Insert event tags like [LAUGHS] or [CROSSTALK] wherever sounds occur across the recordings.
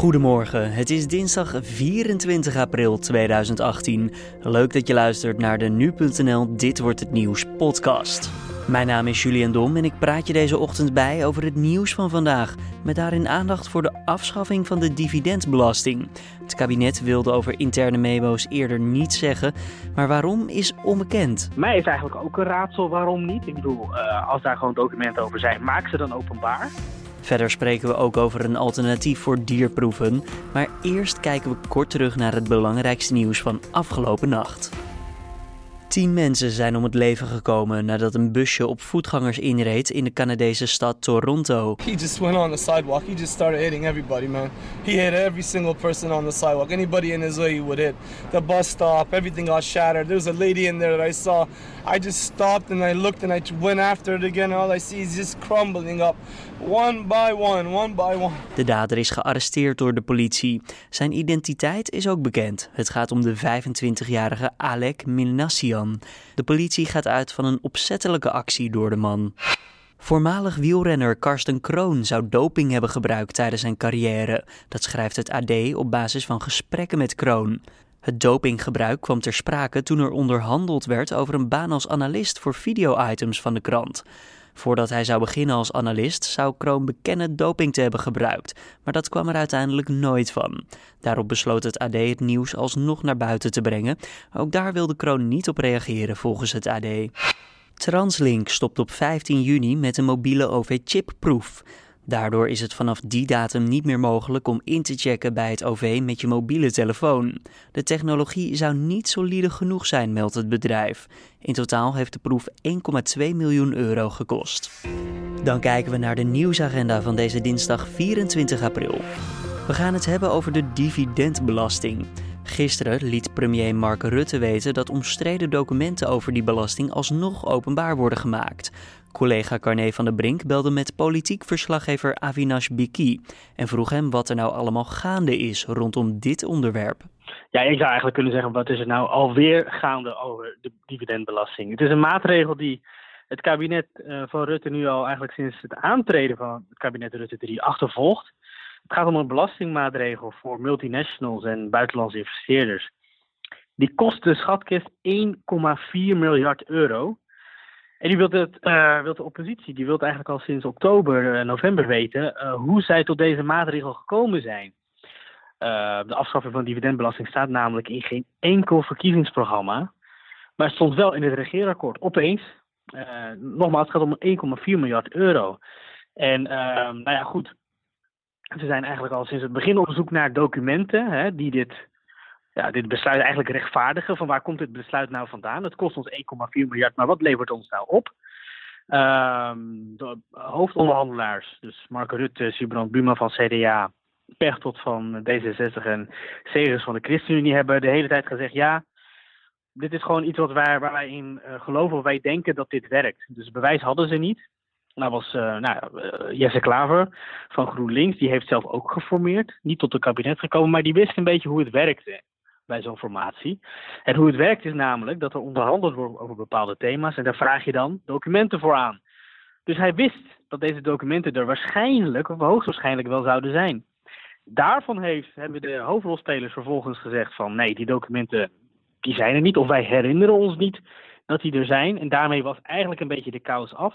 Goedemorgen, het is dinsdag 24 april 2018. Leuk dat je luistert naar de nu.nl Dit wordt het nieuws podcast. Mijn naam is Julian Dom en ik praat je deze ochtend bij over het nieuws van vandaag. Met daarin aandacht voor de afschaffing van de dividendbelasting. Het kabinet wilde over interne memo's eerder niets zeggen, maar waarom is onbekend. Mij is eigenlijk ook een raadsel waarom niet. Ik bedoel, uh, als daar gewoon documenten over zijn, maak ze dan openbaar. Verder spreken we ook over een alternatief voor dierproeven. Maar eerst kijken we kort terug naar het belangrijkste nieuws van afgelopen nacht. Tien mensen zijn om het leven gekomen nadat een busje op voetgangers inreed in de Canadese stad Toronto. He just went on the sidewalk. He just started hitting everybody, man. He hit every single person on the sidewalk. Anybody in his way he would hit. The bus stopped. Everything got shattered. There was a lady in there that I saw. I just stopped and I looked and I went after it again. All I see is just crumbling up. One by one, one by one. De dader is gearresteerd door de politie. Zijn identiteit is ook bekend. Het gaat om de 25-jarige Alek De politie gaat uit van een opzettelijke actie door de man. Voormalig wielrenner Karsten Kroon zou doping hebben gebruikt tijdens zijn carrière. Dat schrijft het AD op basis van gesprekken met Kroon. Het dopinggebruik kwam ter sprake toen er onderhandeld werd over een baan als analist voor video-items van de krant. Voordat hij zou beginnen als analist zou Kroon bekennen doping te hebben gebruikt, maar dat kwam er uiteindelijk nooit van. Daarop besloot het AD het nieuws alsnog naar buiten te brengen. Ook daar wilde Kroon niet op reageren volgens het AD. Translink stopt op 15 juni met een mobiele OV-chipproef. Daardoor is het vanaf die datum niet meer mogelijk om in te checken bij het OV met je mobiele telefoon. De technologie zou niet solide genoeg zijn, meldt het bedrijf. In totaal heeft de proef 1,2 miljoen euro gekost. Dan kijken we naar de nieuwsagenda van deze dinsdag 24 april. We gaan het hebben over de dividendbelasting. Gisteren liet premier Mark Rutte weten dat omstreden documenten over die belasting alsnog openbaar worden gemaakt. Collega Carné van der Brink belde met politiek verslaggever Avinash Biki en vroeg hem wat er nou allemaal gaande is rondom dit onderwerp. Ja, ik zou eigenlijk kunnen zeggen, wat is er nou alweer gaande over de dividendbelasting? Het is een maatregel die het kabinet uh, van Rutte nu al eigenlijk sinds het aantreden van het kabinet Rutte 3 achtervolgt. Het gaat om een belastingmaatregel voor multinationals en buitenlandse investeerders. Die kost de schatkist 1,4 miljard euro. En die wil, het, uh, wil de oppositie, die wil eigenlijk al sinds oktober, uh, november weten uh, hoe zij tot deze maatregel gekomen zijn. de afschaffing van dividendbelasting staat namelijk in geen enkel verkiezingsprogramma. Maar stond wel in het regeerakkoord. Opeens, nogmaals, het gaat om 1,4 miljard euro. En nou ja, goed, ze zijn eigenlijk al sinds het begin op zoek naar documenten hè, die dit, ja, dit besluit eigenlijk rechtvaardigen. Van waar komt dit besluit nou vandaan? Het kost ons 1,4 miljard, maar wat levert ons nou op? Uh, de hoofdonderhandelaars, dus Mark Rutte, Sibrand Buma van CDA, Pechtold van D66 en Segers van de ChristenUnie hebben de hele tijd gezegd: ja, dit is gewoon iets wat wij, waar wij in uh, geloven, of wij denken dat dit werkt. Dus bewijs hadden ze niet. Nou was uh, nou, uh, Jesse Klaver van GroenLinks, die heeft zelf ook geformeerd. Niet tot het kabinet gekomen, maar die wist een beetje hoe het werkte bij zo'n formatie. En hoe het werkt is namelijk dat er onderhandeld wordt over bepaalde thema's en daar vraag je dan documenten voor aan. Dus hij wist dat deze documenten er waarschijnlijk of hoogstwaarschijnlijk wel zouden zijn. Daarvan heeft, hebben de hoofdrolspelers vervolgens gezegd van nee, die documenten die zijn er niet of wij herinneren ons niet dat die er zijn. En daarmee was eigenlijk een beetje de kous af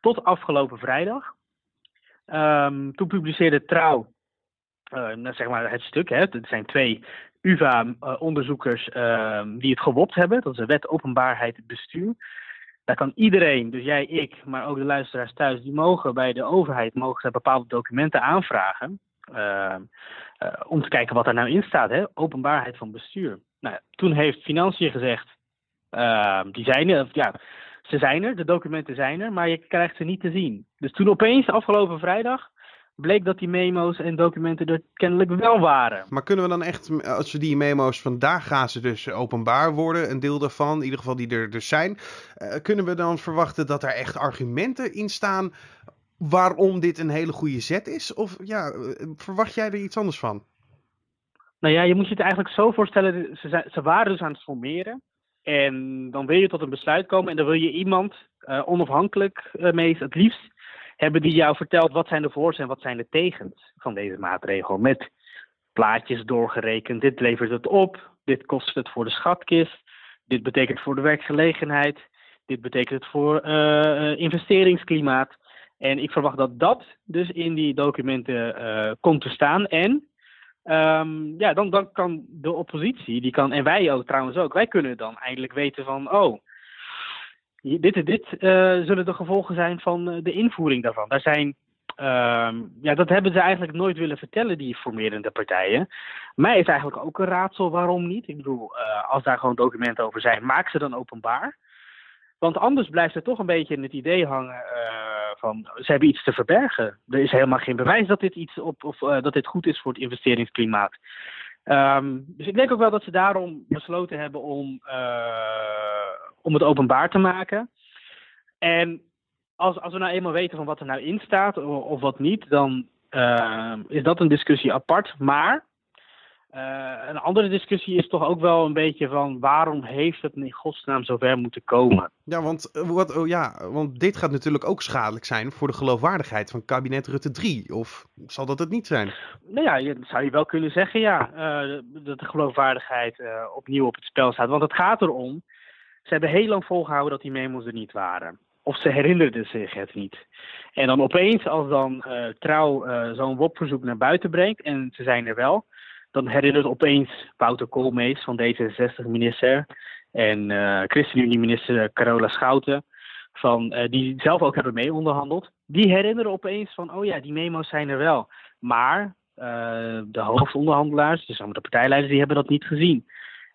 tot afgelopen vrijdag. Um, toen publiceerde Trouw uh, zeg maar het stuk. Hè. Het zijn twee UvA-onderzoekers uh, die het gewopt hebben. Dat is de wet openbaarheid bestuur. Daar kan iedereen, dus jij, ik, maar ook de luisteraars thuis, die mogen bij de overheid mogen bepaalde documenten aanvragen. Uh, om te kijken wat er nou in staat, hè? openbaarheid van bestuur. Nou, toen heeft Financiën gezegd, ehm, die zijn, ja, ze zijn er, de documenten zijn er, maar je krijgt ze niet te zien. Dus toen opeens, afgelopen vrijdag, bleek dat die memo's en documenten er kennelijk wel waren. Maar kunnen we dan echt, als we die memo's vandaag gaan ze dus openbaar worden, een deel daarvan, in ieder geval die er dus zijn, uh, kunnen we dan verwachten dat er echt argumenten in staan waarom dit een hele goede zet is? Of ja, eh, verwacht jij er iets anders van? Nou ja, je moet je het eigenlijk zo voorstellen, ze, ze waren dus aan het formeren. En dan wil je tot een besluit komen en dan wil je iemand uh, onafhankelijk uh, mee, het liefst hebben die jou vertelt wat zijn de voor's en wat zijn de tegens van deze maatregel. Met plaatjes doorgerekend. Dit levert het op, dit kost het voor de schatkist, dit betekent voor de werkgelegenheid, dit betekent het voor uh, investeringsklimaat. En ik verwacht dat dat dus in die documenten uh, komt te staan. En um, ja, dan, dan kan de oppositie, die kan, en wij ook trouwens ook, wij kunnen dan eindelijk weten van, oh, dit en dit uh, zullen de gevolgen zijn van de invoering daarvan. Daar zijn Um, ja, dat hebben ze eigenlijk nooit willen vertellen, die formerende partijen. Mij is eigenlijk ook een raadsel waarom niet. Ik bedoel, uh, als daar gewoon documenten over zijn, maak ze dan openbaar. Want anders blijft er toch een beetje in het idee hangen van ze hebben iets te verbergen. Er is helemaal geen bewijs dat dit, iets op, of, dat dit goed is voor het investeringsklimaat. Um, dus ik denk ook wel dat ze daarom besloten hebben om, om het openbaar te maken. En als, als we nou eenmaal weten van wat er nou in staat of, of wat niet, dan uh, is dat een discussie apart. Maar uh, een andere discussie is toch ook wel een beetje van waarom heeft het in godsnaam zover moeten komen? Ja, want, wat, oh ja, want dit gaat natuurlijk ook schadelijk zijn voor de geloofwaardigheid van kabinet Rutte 3. Of zal dat het niet zijn? Nou ja, dat zou je wel kunnen zeggen, ja. Uh, dat de geloofwaardigheid uh, opnieuw op het spel staat. Want het gaat erom, ze hebben heel lang volgehouden dat die memos er niet waren of ze herinnerden zich het niet. En dan opeens, als dan uh, Trouw uh, zo'n WOP-verzoek naar buiten brengt, en ze zijn er wel, dan herinnert opeens Wouter Koolmees van D66-minister en uh, ChristenUnie-minister Carola Schouten, van, die zelf ook hebben mee onderhandeld, die herinneren opeens van, oh ja, die memo's zijn er wel. Maar de hoofdonderhandelaars, dus de partijleiders, die hebben dat niet gezien.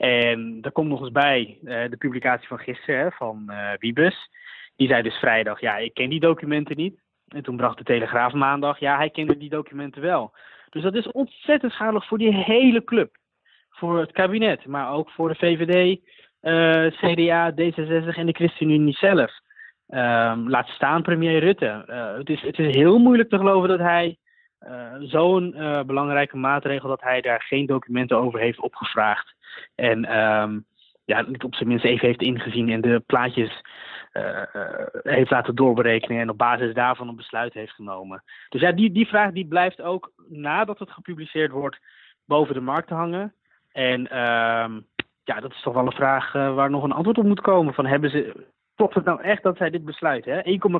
En er komt nog eens bij de publicatie van gisteren van Wiebes. Die zei dus vrijdag, ja, ik ken die documenten niet. En toen bracht de Telegraaf maandag, ja, hij kende die documenten wel. Dus dat is ontzettend schadelijk voor die hele club. Voor het kabinet, maar ook voor de VVD, CDA, D66 en de ChristenUnie zelf. Um, laat staan premier Rutte. Uh, het, is, het is heel moeilijk te geloven dat hij zo'n belangrijke maatregel, dat hij daar geen documenten over heeft opgevraagd. En um, ja, op zijn minst even heeft ingezien en de plaatjes uh, uh, heeft laten doorberekenen en op basis daarvan een besluit heeft genomen. Dus ja, die, die vraag die blijft ook nadat het gepubliceerd wordt boven de markt hangen. En uh, ja, dat is toch wel een vraag uh, waar nog een antwoord op moet komen. Van hebben ze, klopt het nou echt dat zij dit besluit, 1,4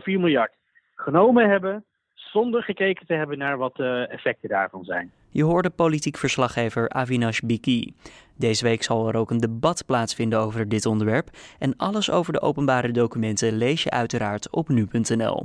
miljard, genomen hebben zonder gekeken te hebben naar wat de effecten daarvan zijn. Je hoorde politiek verslaggever Avinash Biki. Deze week zal er ook een debat plaatsvinden over dit onderwerp. En alles over de openbare documenten lees je uiteraard op nu.nl.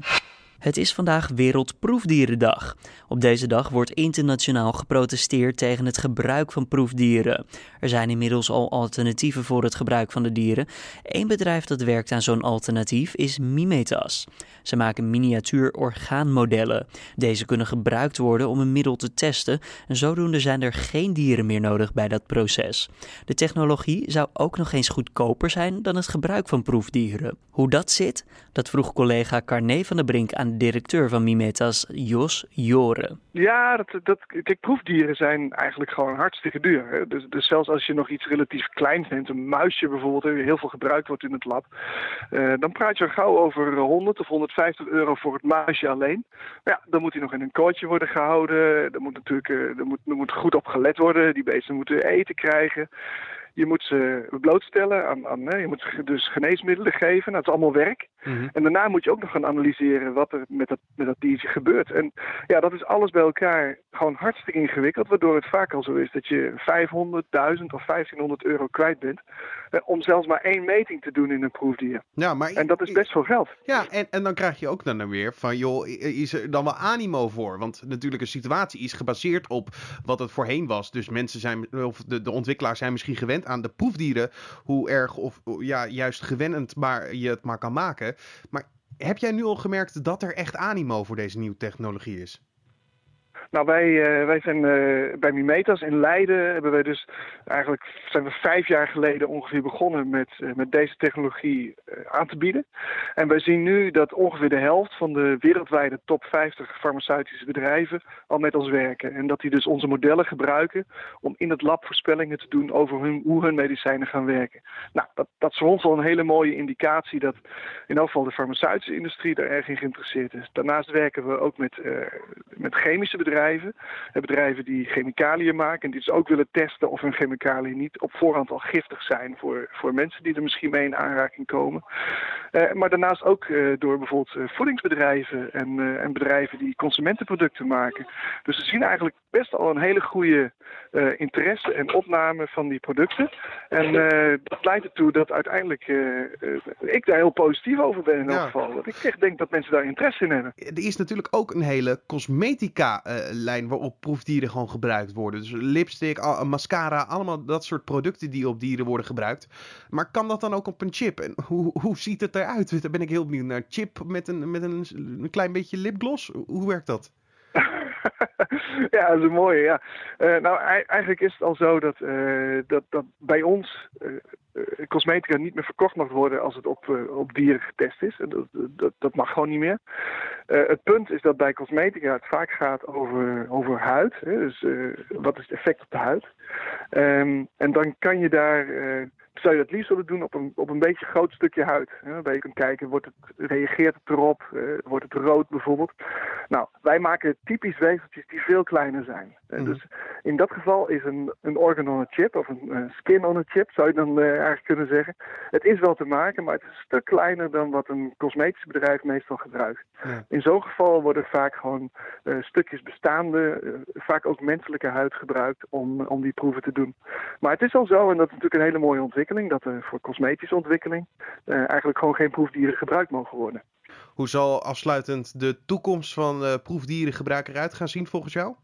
Het is vandaag Wereldproefdierendag. Op deze dag wordt internationaal geprotesteerd tegen het gebruik van proefdieren. Er zijn inmiddels al alternatieven voor het gebruik van de dieren. Eén bedrijf dat werkt aan zo'n alternatief is Mimetas. Ze maken miniatuur orgaanmodellen. Deze kunnen gebruikt worden om een middel te testen en zodoende zijn er geen dieren meer nodig bij dat proces. De technologie zou ook nog eens goedkoper zijn dan het gebruik van proefdieren. Hoe dat zit, dat vroeg collega Carné van der Brink aan directeur van Mimetas, Jos Joren. Ja, dat, dat, kijk, proefdieren zijn eigenlijk gewoon hartstikke duur. Dus, dus zelfs als je nog iets relatief kleins neemt, een muisje bijvoorbeeld, heel veel gebruikt wordt in het lab, uh, dan praat je er gauw over 100 of 150 euro voor het muisje alleen. Maar ja, dan moet hij nog in een kootje worden gehouden. Er moet natuurlijk uh, er moet, er moet goed op gelet worden. Die beesten moeten eten krijgen. Je moet ze blootstellen aan, aan je moet dus geneesmiddelen geven. Nou, dat is allemaal werk. Mm-hmm. En daarna moet je ook nog gaan analyseren wat er met dat, met dat diertje gebeurt. En ja, dat is alles bij elkaar gewoon hartstikke ingewikkeld. Waardoor het vaak al zo is dat je 500, 1000 of 1500 euro kwijt bent. Eh, om zelfs maar één meting te doen in een proefdier. Ja, maar, en dat is best veel geld. Ja, en, en dan krijg je ook dan weer van, joh, is er dan wel animo voor? Want natuurlijk een situatie is gebaseerd op wat het voorheen was. Dus mensen zijn, of de, de ontwikkelaars zijn misschien gewend aan de proefdieren. Hoe erg of ja, juist gewennend maar je het maar kan maken. Maar heb jij nu al gemerkt dat er echt animo voor deze nieuwe technologie is? Nou, wij, uh, wij zijn uh, bij Mimetas in Leiden hebben wij dus eigenlijk zijn we vijf jaar geleden ongeveer begonnen met, uh, met deze technologie aan te bieden. En wij zien nu dat ongeveer de helft van de wereldwijde top 50 farmaceutische bedrijven al met ons werken. En dat die dus onze modellen gebruiken om in het lab voorspellingen te doen over hun, hoe hun medicijnen gaan werken. Nou, dat, dat is voor ons al een hele mooie indicatie dat in elk geval de farmaceutische industrie daar erg in geïnteresseerd is. Daarnaast werken we ook met, met chemische bedrijven bedrijven. Bedrijven die chemicaliën maken en die dus ook willen testen of hun chemicaliën niet op voorhand al giftig zijn voor, voor mensen die er misschien mee in aanraking komen. maar daarnaast ook door bijvoorbeeld voedingsbedrijven en, en bedrijven die consumentenproducten maken. Dus we zien eigenlijk best al een hele goede interesse en opname van die producten. En dat leidt ertoe dat uiteindelijk ik daar heel positief over ben in elk geval. Dat ik echt denk dat mensen daar interesse in hebben. Er is natuurlijk ook een hele cosmetica-lijn waarop proefdieren gewoon gebruikt worden. Dus lipstick, mascara, allemaal dat soort producten die op dieren worden gebruikt. Maar kan dat dan ook op een chip? En hoe, hoe ziet het eruit? Daar ben ik heel benieuwd naar. Chip met een, met een, een klein beetje lipgloss? Hoe werkt dat? [LAUGHS] [LAUGHS] ja, dat is een mooie. Ja. Uh, nou, eigenlijk is het al zo dat, uh, dat, bij ons uh, cosmetica niet meer verkocht mag worden als het op, op dieren getest is. Dat, dat, dat mag gewoon niet meer. het punt is dat bij cosmetica het vaak gaat over, over huid. Hè? Dus wat is het effect op de huid? Um, en dan kan je daar zou je het liefst willen doen op een, op een beetje groot stukje huid. Hè, waarbij je kunt kijken, wordt het, reageert het erop? Uh, wordt het rood bijvoorbeeld? Nou, wij maken typisch weefseltjes die veel kleiner zijn. Uh, Dus in dat geval is een, een organ on a chip, of een uh, skin on a chip, zou je dan eigenlijk kunnen zeggen. Het is wel te maken, maar het is een stuk kleiner dan wat een cosmetisch bedrijf meestal gebruikt. In zo'n geval worden vaak gewoon stukjes bestaande, vaak ook menselijke huid gebruikt om, om die proeven te doen. Maar het is al zo, en dat is natuurlijk een hele mooie ontwikkeling dat er voor cosmetische ontwikkeling uh, eigenlijk gewoon geen proefdieren gebruikt mogen worden. Hoe zal afsluitend de toekomst van uh, proefdierengebruik eruit gaan zien volgens jou?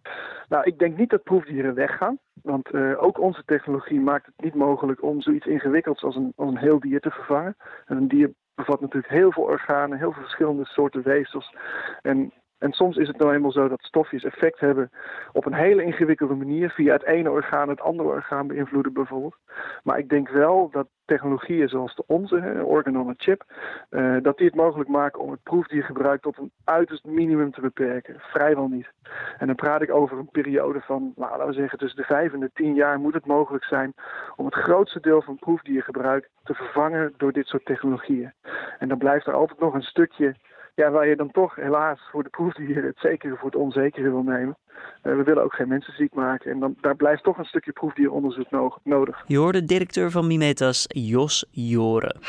Nou, ik denk niet dat proefdieren weggaan. Want uh, ook onze technologie maakt het niet mogelijk om zoiets ingewikkelds als een, als een heel dier te vervangen. En een dier bevat natuurlijk heel veel organen, heel veel verschillende soorten weefsels. En en soms is het nou eenmaal zo dat stofjes effect hebben op een hele ingewikkelde manier, via het ene orgaan het andere orgaan beïnvloeden bijvoorbeeld. Maar ik denk wel dat technologieën zoals de onze, organ on a chip, uh, dat die het mogelijk maken om het proefdiergebruik tot een uiterst minimum te beperken. Vrijwel niet. En dan praat ik over een periode van, nou, laten we zeggen, tussen de vijf en de tien jaar moet het mogelijk zijn om het grootste deel van proefdiergebruik te vervangen door dit soort technologieën. En dan blijft er altijd nog een stukje ja, waar je dan toch helaas voor de proefdieren het zekere voor het onzekere wil nemen. Uh, we willen ook geen mensen ziek maken. En dan, daar blijft toch een stukje proefdieronderzoek nodig. Je hoorde directeur van Mimetas, Jos Joren.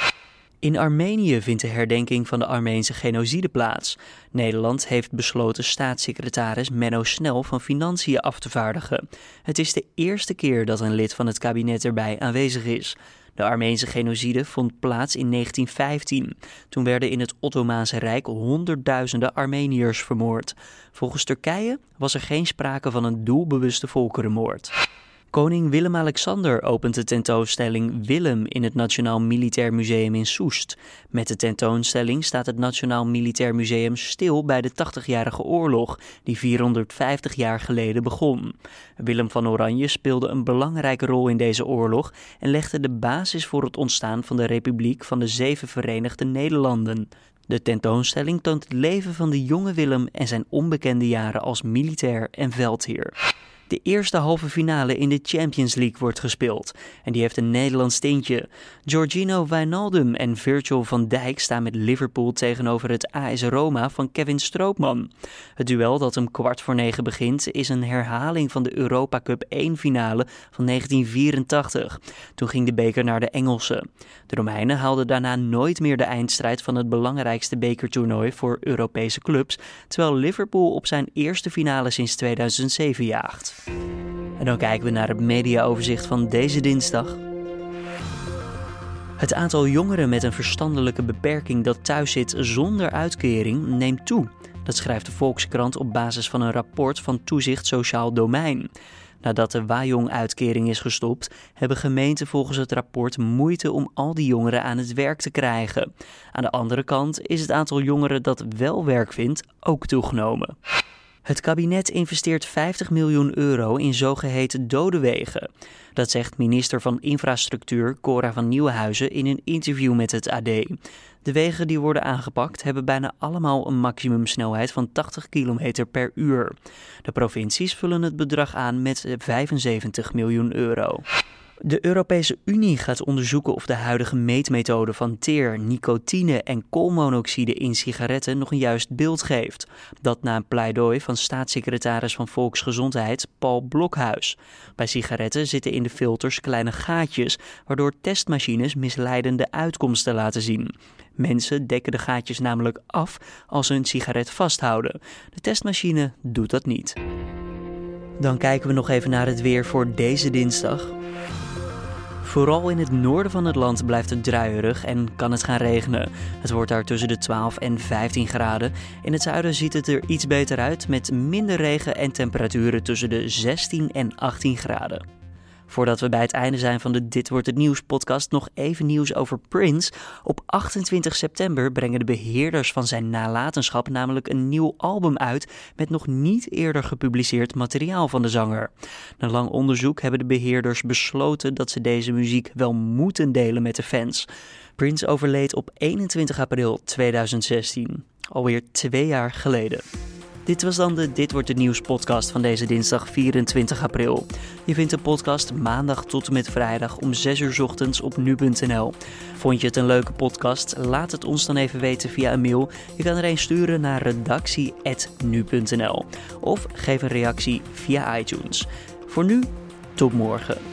In Armenië vindt de herdenking van de Armeense genocide plaats. Nederland heeft besloten staatssecretaris Menno Snel van Financiën af te vaardigen. Het is de eerste keer dat een lid van het kabinet erbij aanwezig is. De Armeense genocide vond plaats in 1915. Toen werden in het Ottomaanse Rijk honderdduizenden Armeniërs vermoord. Volgens Turkije was er geen sprake van een doelbewuste volkerenmoord. Koning Willem-Alexander opent de tentoonstelling Willem in het Nationaal Militair Museum in Soest. Met de tentoonstelling staat het Nationaal Militair Museum stil bij de 80-jarige oorlog, die 450 jaar geleden begon. Willem van Oranje speelde een belangrijke rol in deze oorlog en legde de basis voor het ontstaan van de Republiek van de Zeven Verenigde Nederlanden. De tentoonstelling toont het leven van de jonge Willem en zijn onbekende jaren als militair en veldheer. De eerste halve finale in de Champions League wordt gespeeld. En die heeft een Nederlands tintje. Giorgino Wijnaldum en Virgil van Dijk staan met Liverpool tegenover het AS Roma van Kevin Stroopman. Het duel dat om kwart voor negen begint is een herhaling van de Europa Cup 1 finale van 1984. Toen ging de beker naar de Engelsen. De Romeinen haalden daarna nooit meer de eindstrijd van het belangrijkste bekertoernooi voor Europese clubs, terwijl Liverpool op zijn eerste finale sinds 2007 jaagt. En dan kijken we naar het mediaoverzicht van deze dinsdag. Het aantal jongeren met een verstandelijke beperking dat thuis zit zonder uitkering neemt toe. Dat schrijft de Volkskrant op basis van een rapport van Toezicht Sociaal Domein. Nadat de Wajong-uitkering is gestopt, hebben gemeenten volgens het rapport moeite om al die jongeren aan het werk te krijgen. Aan de andere kant is het aantal jongeren dat wel werk vindt ook toegenomen. Het kabinet investeert 50 miljoen euro in zogeheten dode wegen. Dat zegt minister van Infrastructuur Cora van Nieuwenhuizen in een interview met het AD. De wegen die worden aangepakt hebben bijna allemaal een maximumsnelheid van 80 km per uur. De provincies vullen het bedrag aan met 75 miljoen euro. De Europese Unie gaat onderzoeken of de huidige meetmethode van teer, nicotine en koolmonoxide in sigaretten nog een juist beeld geeft. Dat na een pleidooi van staatssecretaris van Volksgezondheid Paul Blokhuis. Bij sigaretten zitten in de filters kleine gaatjes, waardoor testmachines misleidende uitkomsten laten zien. Mensen dekken de gaatjes namelijk af als ze een sigaret vasthouden. De testmachine doet dat niet. Dan kijken we nog even naar het weer voor deze dinsdag. Vooral in het noorden van het land blijft het druierig en kan het gaan regenen. Het wordt daar tussen de 12 en 15 graden. In het zuiden ziet het er iets beter uit met minder regen en temperaturen tussen de 16 en 18 graden. Voordat we bij het einde zijn van de Dit wordt het nieuws podcast, nog even nieuws over Prince. Op 28 september brengen de beheerders van zijn nalatenschap namelijk een nieuw album uit met nog niet eerder gepubliceerd materiaal van de zanger. Na lang onderzoek hebben de beheerders besloten dat ze deze muziek wel moeten delen met de fans. Prince overleed op 21 april 2016, alweer twee jaar geleden. Dit was dan de Dit wordt het nieuws podcast van deze dinsdag 24 april. Je vindt de podcast maandag tot en met vrijdag om 6 uur ochtends op nu.nl. Vond je het een leuke podcast? Laat het ons dan even weten via een mail. Je kan er een sturen naar redactie.nu.nl of geef een reactie via iTunes. Voor nu, tot morgen.